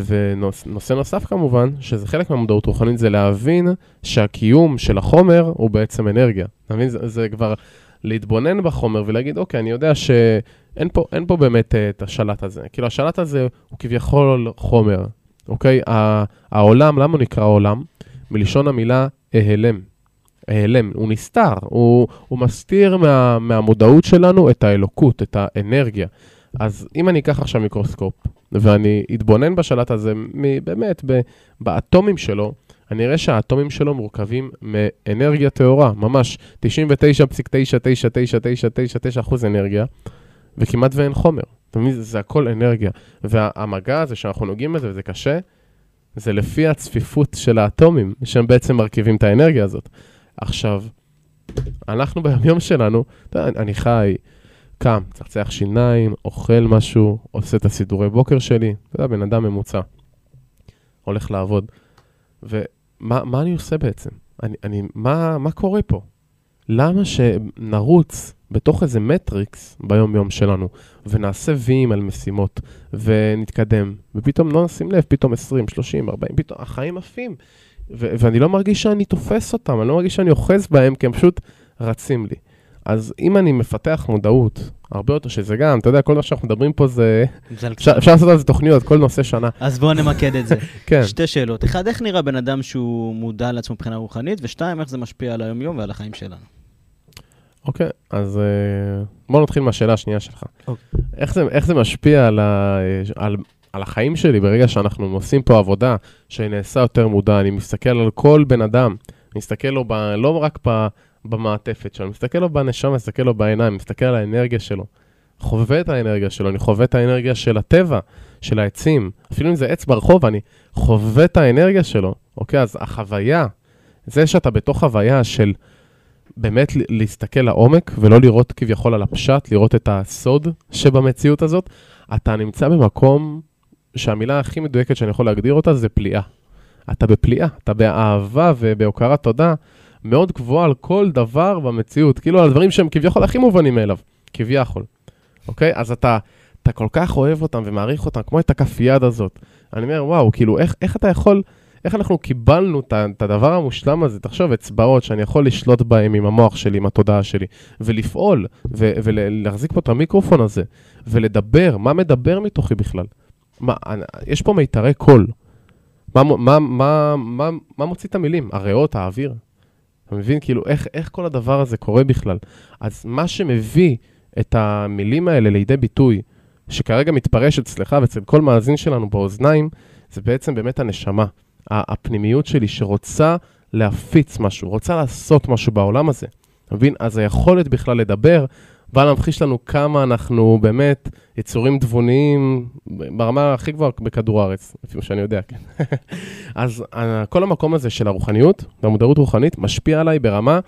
ונושא נוסף כמובן, שזה חלק מהמודעות רוחנית, זה להבין שהקיום של החומר הוא בעצם אנרגיה. אתה מבין? זה, זה כבר להתבונן בחומר ולהגיד, אוקיי, אני יודע שאין פה, פה באמת uh, את השלט הזה. כאילו, השלט הזה הוא כביכול חומר, אוקיי? העולם, למה הוא נקרא עולם? מלשון המילה אהלם. ההלם, הוא נסתר, הוא, הוא מסתיר מה, מהמודעות שלנו את האלוקות, את האנרגיה. אז אם אני אקח עכשיו מיקרוסקופ, ואני אתבונן בשלט הזה, באמת, באטומים שלו, אני אראה שהאטומים שלו מורכבים מאנרגיה טהורה, ממש 99.9999999% אנרגיה, וכמעט ואין חומר. אתה מבין? זה, הכל אנרגיה. והמגע הזה שאנחנו נוגעים בזה, וזה קשה, זה לפי הצפיפות של האטומים, שהם בעצם מרכיבים את האנרגיה הזאת. עכשיו, אנחנו ביום שלנו, אתה יודע, אני חי, קם, צחצח שיניים, אוכל משהו, עושה את הסידורי בוקר שלי, אתה יודע, בן אדם ממוצע. הולך לעבוד. ומה מה אני עושה בעצם? אני, אני, מה, מה קורה פה? למה שנרוץ בתוך איזה מטריקס ביום-יום שלנו, ונעשה ויים על משימות, ונתקדם, ופתאום לא נשים לב, פתאום 20, 30, 40, פתאום החיים עפים. ו- ואני לא מרגיש שאני תופס אותם, אני לא מרגיש שאני אוחז בהם, כי הם פשוט רצים לי. אז אם אני מפתח מודעות, הרבה יותר שזה גם, אתה יודע, כל מה שאנחנו מדברים פה זה... אפשר, אפשר לעשות על זה תוכניות, כל נושא שנה. אז בואו נמקד את זה. כן. שתי שאלות. אחד, איך נראה בן אדם שהוא מודע לעצמו מבחינה רוחנית? ושתיים, איך זה משפיע על היום-יום ועל החיים שלנו? אוקיי, אז אה, בוא נתחיל מהשאלה השנייה שלך. אוקיי. איך, זה, איך זה משפיע על, ה, על, על החיים שלי ברגע שאנחנו עושים פה עבודה שאני נעשה יותר מודע, אני מסתכל על כל בן אדם, אני מסתכל לו ב, לא רק ב, במעטפת שלו, מסתכל לו בנשמה, מסתכל לו בעיניים, מסתכל על האנרגיה שלו. חווה את האנרגיה שלו, אני חווה את האנרגיה של הטבע, של העצים. אפילו אם זה עץ ברחוב, אני חווה את האנרגיה שלו. אוקיי, אז החוויה, זה שאתה בתוך חוויה של באמת להסתכל לעומק ולא לראות כביכול על הפשט, לראות את הסוד שבמציאות הזאת, אתה נמצא במקום שהמילה הכי מדויקת שאני יכול להגדיר אותה זה פליאה. אתה בפליאה, אתה באהבה ובהוקרת תודה מאוד גבוהה על כל דבר במציאות, כאילו על הדברים שהם כביכול הכי מובנים מאליו, כביכול. אוקיי? אז אתה, אתה כל כך אוהב אותם ומעריך אותם, כמו את הכף יד הזאת. אני אומר, וואו, כאילו, איך, איך אתה יכול, איך אנחנו קיבלנו את הדבר המושלם הזה, תחשוב, אצבעות שאני יכול לשלוט בהם עם המוח שלי, עם התודעה שלי, ולפעול, ו- ולהחזיק פה את המיקרופון הזה, ולדבר, מה מדבר מתוכי בכלל? מה, אני- יש פה מיתרי קול. מה, מה, מה, מה, מה מוציא את המילים? הריאות, האוויר? אתה מבין? כאילו, איך, איך כל הדבר הזה קורה בכלל? אז מה שמביא את המילים האלה לידי ביטוי, שכרגע מתפרש אצלך ואצל כל מאזין שלנו באוזניים, זה בעצם באמת הנשמה, הפנימיות שלי שרוצה להפיץ משהו, רוצה לעשות משהו בעולם הזה. אתה מבין? אז היכולת בכלל לדבר בא להמחיש לנו כמה אנחנו באמת יצורים תבוניים ברמה הכי גבוהה בכדור הארץ, לפי מה שאני יודע, כן. אז אה, כל המקום הזה של הרוחניות והמודעות רוחנית משפיע עליי ברמה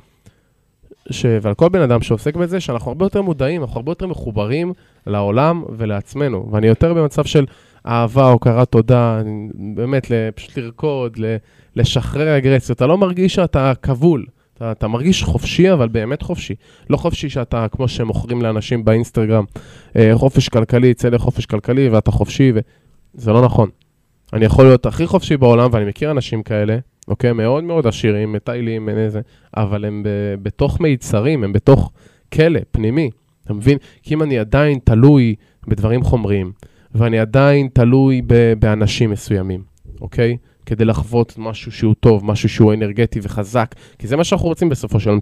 ש... ועל כל בן אדם שעוסק בזה, שאנחנו הרבה יותר מודעים, אנחנו הרבה יותר מחוברים לעולם ולעצמנו. ואני יותר במצב של אהבה, הוקרת תודה, באמת, פשוט לרקוד, לשחרר אגרסיות. אתה לא מרגיש שאתה כבול. אתה, אתה מרגיש חופשי, אבל באמת חופשי. לא חופשי שאתה, כמו שמוכרים לאנשים באינסטגרם, אה, חופש כלכלי, צא לחופש כלכלי ואתה חופשי, ו... זה לא נכון. אני יכול להיות הכי חופשי בעולם, ואני מכיר אנשים כאלה, אוקיי? מאוד מאוד עשירים, מטיילים, איזה, אבל הם ב, בתוך מיצרים, הם בתוך כלא פנימי, אתה מבין? כי אם אני עדיין תלוי בדברים חומריים, ואני עדיין תלוי ב, באנשים מסוימים, אוקיי? כדי לחוות משהו שהוא טוב, משהו שהוא אנרגטי וחזק, כי זה מה שאנחנו רוצים בסופו של יום,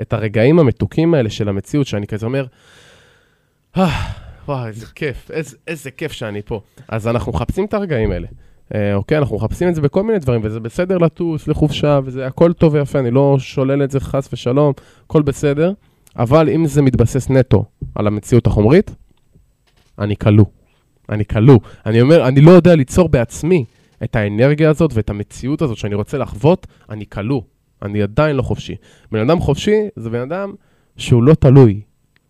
את, הרגעים המתוקים האלה של המציאות, שאני כזה אומר, "אה, וואו, איזה כיף, איזה, איזה כיף שאני פה. אז אנחנו מחפשים את הרגעים האלה. אה, אוקיי, אנחנו מחפשים את זה בכל מיני דברים, וזה בסדר לטוס לחופשה, וזה הכל טוב ויפה, אני לא שולל את זה חס ושלום, הכל בסדר, אבל אם זה מתבסס נטו על המציאות החומרית, אני כלוא. אני כלוא. אני אומר, אני לא יודע ליצור בעצמי את האנרגיה הזאת ואת המציאות הזאת שאני רוצה לחוות, אני כלוא. אני עדיין לא חופשי. בן אדם חופשי זה בן אדם שהוא לא תלוי,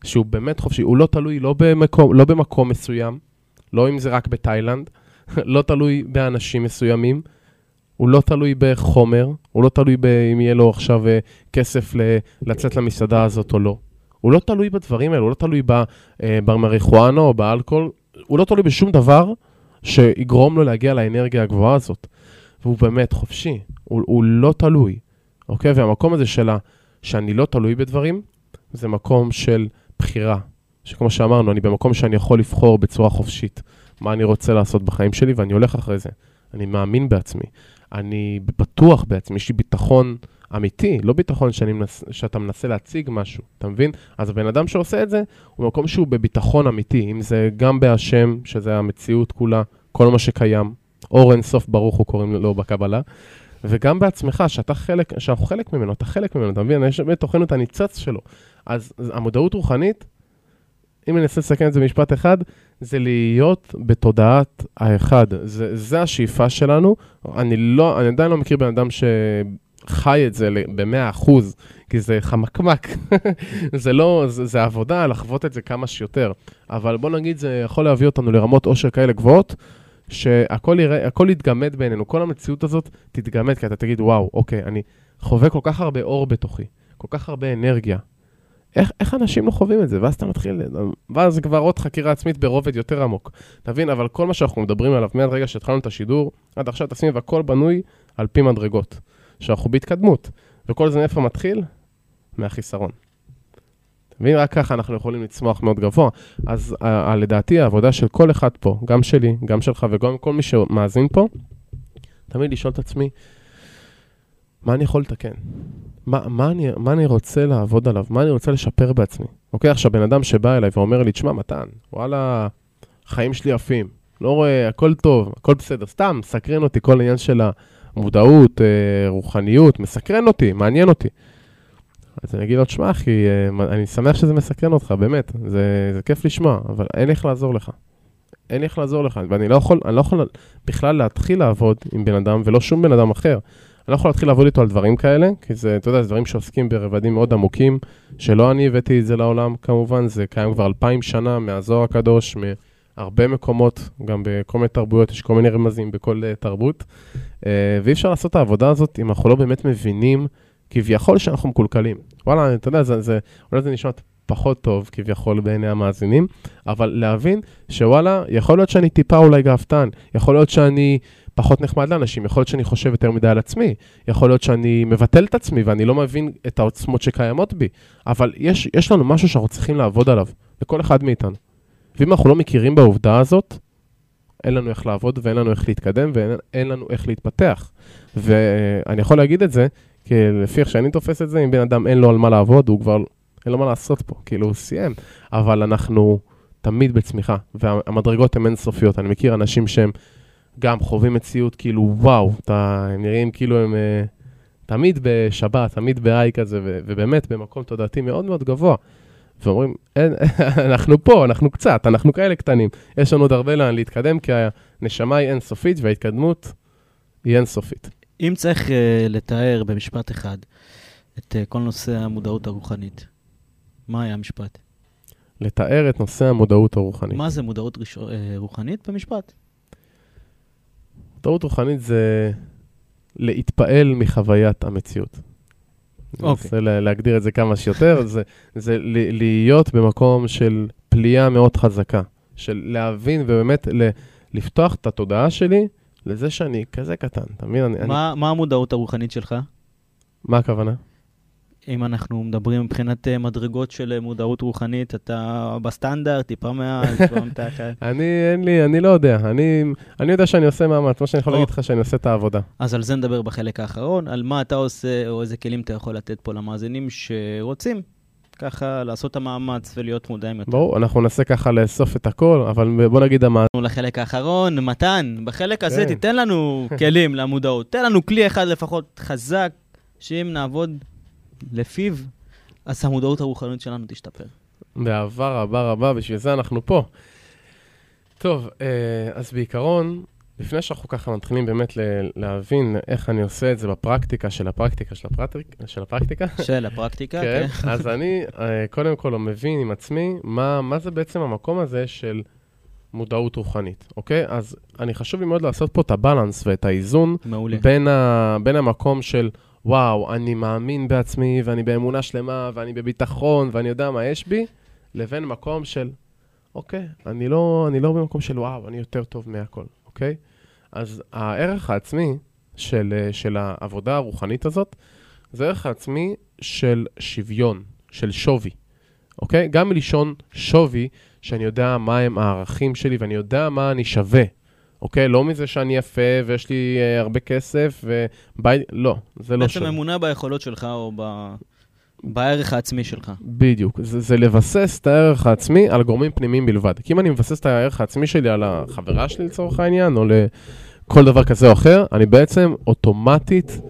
שהוא באמת חופשי. הוא לא תלוי לא במקום, לא במקום מסוים, לא אם זה רק בתאילנד, לא תלוי באנשים מסוימים, הוא לא תלוי בחומר, הוא לא תלוי אם יהיה לו עכשיו אה, כסף לצאת למסעדה הזאת או לא. הוא לא תלוי בדברים האלה, הוא לא תלוי אה, במריחואנה או באלכוהול, הוא לא תלוי בשום דבר שיגרום לו להגיע לאנרגיה הגבוהה הזאת. והוא באמת חופשי, הוא, הוא לא תלוי, אוקיי? והמקום הזה של שאני לא תלוי בדברים, זה מקום של בחירה. שכמו שאמרנו, אני במקום שאני יכול לבחור בצורה חופשית מה אני רוצה לעשות בחיים שלי, ואני הולך אחרי זה. אני מאמין בעצמי. אני בטוח בעצמי, יש לי ביטחון אמיתי, לא ביטחון שאני מנס, שאתה מנסה להציג משהו, אתה מבין? אז הבן אדם שעושה את זה, הוא במקום שהוא בביטחון אמיתי, אם זה גם בהשם, שזה המציאות כולה, כל מה שקיים, אור אין סוף ברוך הוא קוראים לו בקבלה, וגם בעצמך, שאתה חלק, שאנחנו חלק ממנו, אתה חלק ממנו, אתה מבין? יש בתוכנו את הניצוץ שלו. אז אז המודעות רוחנית, אם אני אנסה לסכם את זה במשפט אחד, זה להיות בתודעת האחד. זה, זה השאיפה שלנו. אני לא, אני עדיין לא מכיר בן אדם ש... חי את זה ב-100 אחוז, כי זה חמקמק. זה לא, זה, זה עבודה לחוות את זה כמה שיותר. אבל בוא נגיד, זה יכול להביא אותנו לרמות עושר כאלה גבוהות, שהכל יתגמד בעינינו. כל המציאות הזאת תתגמד, כי אתה תגיד, וואו, אוקיי, אני חווה כל כך הרבה אור בתוכי, כל כך הרבה אנרגיה. איך, איך אנשים לא חווים את זה? ואז אתה מתחיל, ואז זה כבר עוד חקירה עצמית ברובד יותר עמוק. תבין, אבל כל מה שאנחנו מדברים עליו מהרגע שהתחלנו את השידור, עד עכשיו תשים והכל בנוי על פי מדרגות. שאנחנו בהתקדמות. וכל זה מאיפה מתחיל? מהחיסרון. מבין? רק ככה אנחנו יכולים לצמוח מאוד גבוה. אז ה- ה- לדעתי העבודה של כל אחד פה, גם שלי, גם שלך וגם כל מי שמאזין פה, תמיד לשאול את עצמי, מה אני יכול לתקן? מה, מה, אני, מה אני רוצה לעבוד עליו? מה אני רוצה לשפר בעצמי? אוקיי, עכשיו בן אדם שבא אליי ואומר לי, תשמע, מתן, וואלה, החיים שלי יפים, לא רואה, הכל טוב, הכל בסדר, סתם, מסקרן אותי כל העניין של המודעות, אה, רוחניות, מסקרן אותי, מעניין אותי. אז אני אגיד לו, תשמע, אחי, אה, אני שמח שזה מסקרן אותך, באמת, זה, זה כיף לשמוע, אבל אין איך לעזור לך. אין איך לעזור לך, ואני לא יכול, אני לא יכול בכלל להתחיל לעבוד עם בן אדם, ולא שום בן אדם אחר. אני לא יכול להתחיל לעבוד איתו על דברים כאלה, כי זה, אתה יודע, זה דברים שעוסקים ברבדים מאוד עמוקים, שלא אני הבאתי את זה לעולם, כמובן, זה קיים כבר אלפיים שנה מהזוהר הקדוש, מהרבה מקומות, גם בכל מיני תרבויות, יש כל מיני רמזים בכל uh, תרבות, uh, ואי אפשר לעשות את העבודה הזאת אם אנחנו לא באמת מבינים כביכול שאנחנו מקולקלים. וואלה, אתה יודע, זה, זה, אולי זה נשמע פחות טוב כביכול בעיני המאזינים, אבל להבין שוואלה, יכול להיות שאני טיפה אולי גאוותן, יכול להיות שאני פחות נחמד לאנשים, יכול להיות שאני חושב יותר מדי על עצמי, יכול להיות שאני מבטל את עצמי ואני לא מבין את העוצמות שקיימות בי, אבל יש, יש לנו משהו שאנחנו צריכים לעבוד עליו, לכל אחד מאיתנו. ואם אנחנו לא מכירים בעובדה הזאת, אין לנו איך לעבוד ואין לנו איך להתקדם ואין לנו איך להתפתח. ואני יכול להגיד את זה, כי לפי איך שאני תופס את זה, אם בן אדם אין לו על מה לעבוד, הוא כבר, אין לו מה לעשות פה, כאילו הוא סיים. אבל אנחנו תמיד בצמיחה, והמדרגות הן אינסופיות. אני מכיר אנשים שהם גם חווים מציאות כאילו, וואו, אתה, הם נראים כאילו הם uh, תמיד בשבת, תמיד בהיי כזה, ובאמת במקום תודעתי מאוד מאוד גבוה. ואומרים, אין, אנחנו פה, אנחנו קצת, אנחנו כאלה קטנים. יש לנו עוד הרבה לאן להתקדם, כי הנשמה היא אינסופית וההתקדמות היא אינסופית. אם צריך uh, לתאר במשפט אחד את uh, כל נושא המודעות הרוחנית, מה היה המשפט? לתאר את נושא המודעות הרוחנית. מה זה מודעות ראש... uh, רוחנית במשפט? מודעות רוחנית זה להתפעל מחוויית המציאות. אני אוקיי. לה- להגדיר את זה כמה שיותר, זה, זה להיות במקום של פליאה מאוד חזקה, של להבין ובאמת ל- לפתוח את התודעה שלי לזה שאני כזה קטן, אתה מבין? אני, אני, מה, מה המודעות הרוחנית שלך? מה הכוונה? אם אנחנו מדברים מבחינת uh, מדרגות של uh, מודעות רוחנית, אתה בסטנדרט, טיפה מעל, טיפה מתחת. אני, אין לי, אני לא יודע. אני, אני יודע שאני עושה מאמץ, מה שאני יכול. להגיד לך שאני עושה את העבודה. אז על זה נדבר בחלק האחרון, על מה אתה עושה, או איזה כלים אתה יכול לתת פה למאזינים שרוצים ככה לעשות את המאמץ ולהיות מודעים יותר. ברור, אנחנו ננסה ככה לאסוף את הכל, אבל בוא נגיד המאזין. לחלק האחרון, מתן, בחלק הזה כן. תיתן לנו כלים למודעות. תן לנו כלי אחד לפחות חזק, שאם נעבוד לפיו, אז המודעות הרוחנית שלנו תשתפר. באהבה רבה רבה, בשביל זה אנחנו פה. טוב, אה, אז בעיקרון, לפני שאנחנו ככה מתחילים באמת ל- להבין איך אני עושה את זה בפרקטיקה של הפרקטיקה של הפרקטיקה, של הפרקטיקה, של הפרקטיקה, כן, כן. אז אני אה, קודם כל מבין עם עצמי מה, מה זה בעצם המקום הזה של מודעות רוחנית, אוקיי? אז אני חשוב לי מאוד לעשות פה את הבלנס ואת האיזון מעולה. בין, ה, בין המקום של, וואו, אני מאמין בעצמי, ואני באמונה שלמה, ואני בביטחון, ואני יודע מה יש בי, לבין מקום של, אוקיי, אני לא, אני לא במקום של, וואו, אני יותר טוב מהכל, אוקיי? אז הערך העצמי של, של העבודה הרוחנית הזאת, זה ערך העצמי של שוויון, של שווי, אוקיי? גם מלשון שווי, שאני יודע מה הם הערכים שלי ואני יודע מה אני שווה, אוקיי? לא מזה שאני יפה ויש לי אה, הרבה כסף ובית, לא, זה לא בעצם שווה. אמונה ביכולות שלך או ב... בערך העצמי שלך. בדיוק, זה, זה לבסס את הערך העצמי על גורמים פנימיים בלבד. כי אם אני מבסס את הערך העצמי שלי על החברה שלי לצורך העניין, או לכל דבר כזה או אחר, אני בעצם אוטומטית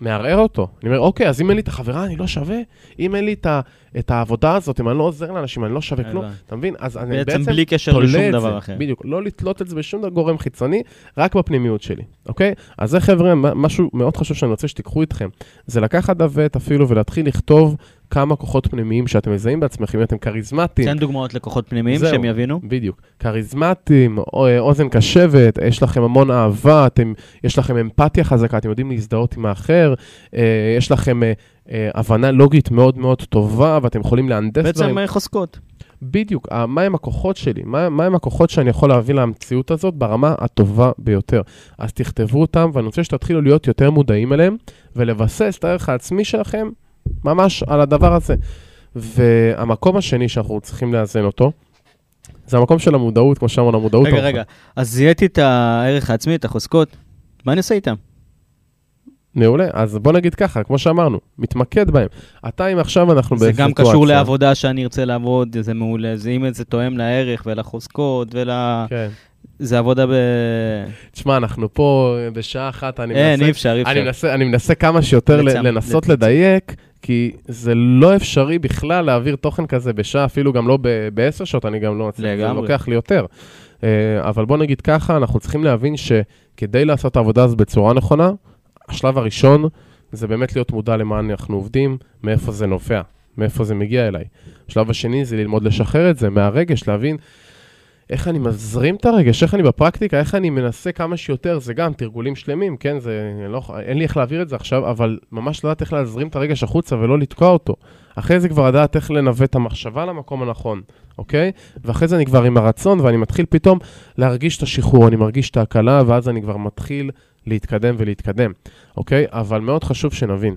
מערער אותו. אני אומר, אוקיי, אז אם אין לי את החברה, אני לא שווה? אם אין לי את, ה, את העבודה הזאת, אם אני לא עוזר לאנשים, אני לא שווה כלום. אתה מבין? אז אני בעצם בעצם בלי קשר לשום דבר זה. אחר. בדיוק, לא לתלות את זה בשום גורם חיצוני, רק בפנימיות שלי, אוקיי? אז זה חבר'ה, משהו מאוד חשוב שאני רוצה שתיקחו איתכם, זה לקחת ועט אפילו ולהתחיל לכתוב כמה כוחות פנימיים שאתם מזהים בעצמכם, אם אתם כריזמטיים. תן דוגמאות לכוחות פנימיים זהו. שהם יבינו. בדיוק. כריזמטיים, או- אה, אוזן קשבת, יש לכם המון אהבה, אתם, יש לכם אמפתיה חזקה, אתם יודעים להזדהות עם האחר, אה, יש לכם אה, אה, הבנה לוגית מאוד מאוד טובה, ואתם יכולים להנדס דברים. בעצם אה, חוזקות. בדיוק, ה- מהם הכוחות שלי, מה, מהם הכוחות שאני יכול להביא למציאות הזאת ברמה הטובה ביותר. אז תכתבו אותם, ואני רוצה שתתחילו להיות יותר מודעים אליהם, ולבסס את הערך העצמי שלכם ממש על הדבר הזה. והמקום השני שאנחנו צריכים לאזן אותו, זה המקום של המודעות, כמו שאמרנו, המודעות. רגע. רגע. אז זיהיתי את הערך העצמי, את החוזקות. מה אני עושה איתם? מעולה, אז בוא נגיד ככה, כמו שאמרנו, מתמקד בהם. אתה, אם עכשיו אנחנו זה גם בסיטואציה- קשור לעבודה שאני ארצה לעבוד, זה מעולה. זה אם זה תואם לערך ולחוזקות ול... כן. זה עבודה ב... תשמע, אנחנו פה בשעה אחת, אני אין, מנסה... אי אפשר, אי אני אפשר. מנסה, אני מנסה כמה שיותר ל- לצמצם, לנסות לצמצם. לדייק, כי זה לא אפשרי בכלל להעביר תוכן כזה בשעה, אפילו גם לא בעשר שעות, אני גם לא מצליח, זה. לוקח לי יותר. אה, אבל בוא נגיד ככה, אנחנו צריכים להבין שכדי לעשות את העבודה הזאת בצורה נכונה, השלב הראשון זה באמת להיות מודע למה אנחנו עובדים, מאיפה זה נובע, מאיפה זה מגיע אליי. השלב השני זה ללמוד לשחרר את זה מהרגש, להבין איך אני מזרים את הרגש, איך אני בפרקטיקה, איך אני מנסה כמה שיותר, זה גם תרגולים שלמים, כן, זה, לא, אין לי איך להעביר את זה עכשיו, אבל ממש לדעת איך להזרים את הרגש החוצה ולא לתקוע אותו. אחרי זה כבר לדעת איך לנווט את המחשבה למקום הנכון, אוקיי? ואחרי זה אני כבר עם הרצון, ואני מתחיל פתאום להרגיש את השחרור, אני מרגיש את ההקלה, ואז אני כבר מתחיל להתקדם ולהתקדם, אוקיי? אבל מאוד חשוב שנבין,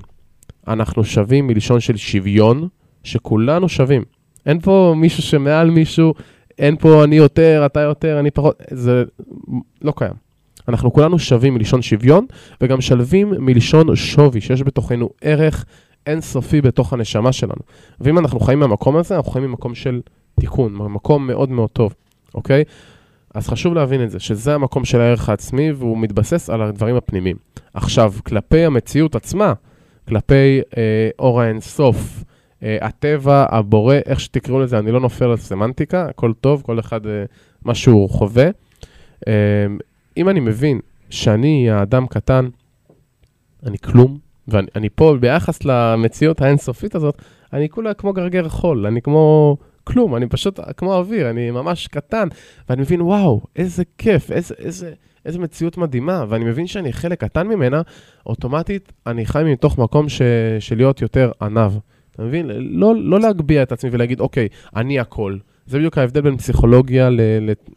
אנחנו שווים מלשון של שוויון, שכולנו שווים. אין פה מישהו שמעל מישהו, אין פה אני יותר, אתה יותר, אני פחות, זה לא קיים. אנחנו כולנו שווים מלשון שוויון, וגם שלווים מלשון שווי, שיש בתוכנו ערך אינסופי בתוך הנשמה שלנו. ואם אנחנו חיים מהמקום הזה, אנחנו חיים ממקום של תיקון, ממקום מאוד מאוד טוב, אוקיי? אז חשוב להבין את זה, שזה המקום של הערך העצמי, והוא מתבסס על הדברים הפנימיים. עכשיו, כלפי המציאות עצמה, כלפי אה, אור האינסוף, הטבע, הבורא, איך שתקראו לזה, אני לא נופל על סמנטיקה, הכל טוב, כל אחד אה, מה שהוא חווה. אה, אם אני מבין שאני האדם קטן, אני כלום, ואני אני פה ביחס למציאות האינסופית הזאת, אני כולה כמו גרגר חול, אני כמו כלום, אני פשוט כמו אוויר, אני ממש קטן, ואני מבין, וואו, איזה כיף, איזה, איזה, איזה מציאות מדהימה, ואני מבין שאני חלק קטן ממנה, אוטומטית אני חי מתוך מקום ש, של להיות יותר עניו. אתה מבין? לא, לא להגביה את עצמי ולהגיד, אוקיי, אני הכל. זה בדיוק ההבדל בין פסיכולוגיה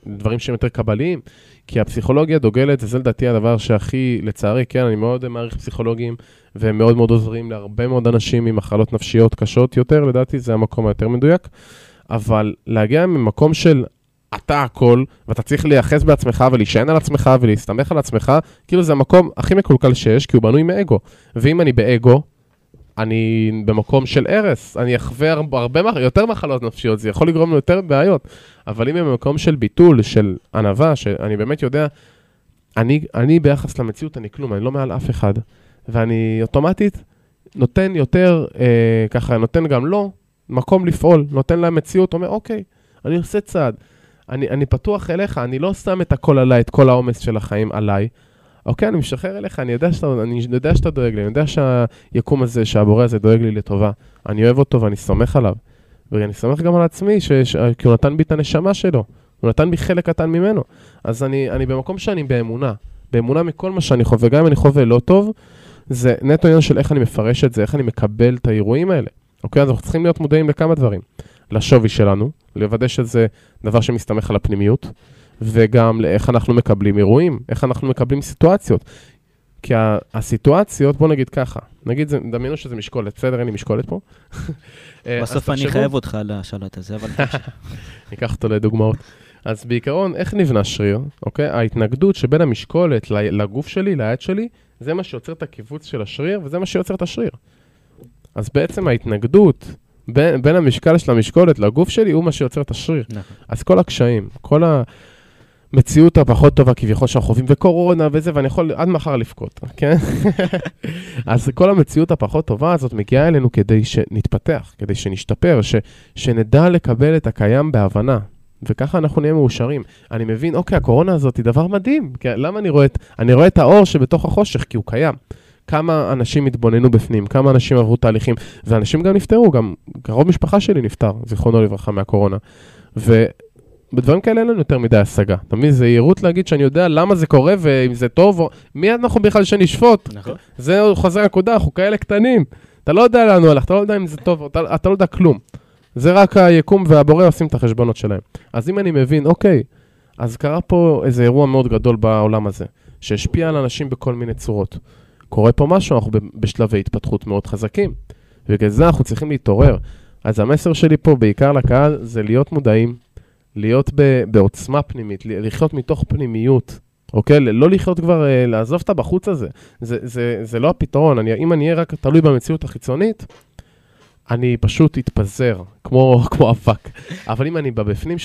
לדברים שהם יותר קבליים, כי הפסיכולוגיה דוגלת, וזה לדעתי הדבר שהכי, לצערי, כן, אני מאוד מעריך פסיכולוגים, והם מאוד מאוד עוזרים להרבה מאוד אנשים עם מחלות נפשיות קשות יותר, לדעתי זה המקום היותר מדויק, אבל להגיע ממקום של אתה הכל, ואתה צריך להיאחז בעצמך ולהישען על עצמך ולהסתמך על עצמך, כאילו זה המקום הכי מקולקל שיש, כי הוא בנוי מאגו. ואם אני באגו, אני במקום של הרס, אני אחווה הרבה, הרבה יותר מחלות נפשיות, זה יכול לגרום ליותר בעיות. אבל אם אני במקום של ביטול, של ענווה, שאני באמת יודע, אני, אני ביחס למציאות, אני כלום, אני לא מעל אף אחד. ואני אוטומטית נותן יותר, אה, ככה, נותן גם לו מקום לפעול, נותן להם מציאות, אומר, אוקיי, אני עושה צעד. אני, אני פתוח אליך, אני לא שם את הכל עליי, את כל העומס של החיים עליי. אוקיי, אני משחרר אליך, אני יודע שאתה, אני יודע שאתה דואג לי, אני יודע שהיקום הזה, שהבורא הזה דואג לי לטובה. אני אוהב אותו ואני סומך עליו. ואני סומך גם על עצמי, ש, ש, כי הוא נתן בי את הנשמה שלו. הוא נתן בי חלק קטן ממנו. אז אני, אני במקום שאני באמונה. באמונה מכל מה שאני חווה, גם אם אני חווה לא טוב, זה נטו עניין של איך אני מפרש את זה, איך אני מקבל את האירועים האלה. אוקיי, אז אנחנו צריכים להיות מודעים לכמה דברים. לשווי שלנו, לוודא שזה דבר שמסתמך על הפנימיות, וגם לאיך אנחנו מקבלים אירועים, איך אנחנו מקבלים סיטואציות. כי הסיטואציות, בוא נגיד ככה, נגיד, דמיינו שזה משקולת, בסדר, אין לי משקולת פה. אה, בסוף אני אחייב אותך על השלט הזה, אבל תמשיך. ניקח אותו לדוגמאות. אז בעיקרון, איך נבנה שריר, אוקיי? ההתנגדות שבין המשקולת לגוף שלי, ליד שלי, זה מה שיוצר את הקיבוץ של השריר, וזה מה שיוצר את השריר. אז בעצם ההתנגדות בין, בין המשקל של המשקולת לגוף שלי, הוא מה שיוצר את השריר. נכון. אז כל הקשיים, כל ה... המציאות הפחות טובה כביכול שאנחנו חווים, וקורונה וזה, ואני יכול עד מחר לבכות, כן? אז כל המציאות הפחות טובה הזאת מגיעה אלינו כדי שנתפתח, כדי שנשתפר, ש, שנדע לקבל את הקיים בהבנה. וככה אנחנו נהיה מאושרים. אני מבין, אוקיי, הקורונה הזאת היא דבר מדהים. כי למה אני רואה את, אני רואה את האור שבתוך החושך? כי הוא קיים. כמה אנשים התבוננו בפנים, כמה אנשים עברו תהליכים, ואנשים גם נפטרו, גם קרוב משפחה שלי נפטר, זיכרונו לברכה, מהקורונה. ובדברים כאלה אין לנו יותר מדי השגה. אתה מבין? זה יהירות להגיד שאני יודע למה זה קורה ואם זה טוב, או... מי אנחנו בכלל שנשפוט? נכון. זה חוזר הנקודה, אנחנו כאלה קטנים. אתה לא יודע לאן הוא הלך, אתה לא יודע אם זה טוב, אתה, אתה לא יודע כלום. זה רק היקום והבורא עושים את החשבונות שלהם. אז אם אני מבין, אוקיי, אז קרה פה איזה אירוע מאוד גדול בעולם הזה, שהשפיע על אנשים בכל מיני צורות. קורה פה משהו, אנחנו בשלבי התפתחות מאוד חזקים, ובגלל זה אנחנו צריכים להתעורר. אז המסר שלי פה, בעיקר לקהל, זה להיות מודעים, להיות ב- בעוצמה פנימית, לחיות מתוך פנימיות, אוקיי? לא לחיות כבר, אה, לעזוב את הבחוץ הזה. זה, זה, זה לא הפתרון. אני, אם אני אהיה רק תלוי במציאות החיצונית, אני פשוט אתפזר, כמו, כמו אבק. אבל אם אני בבפנים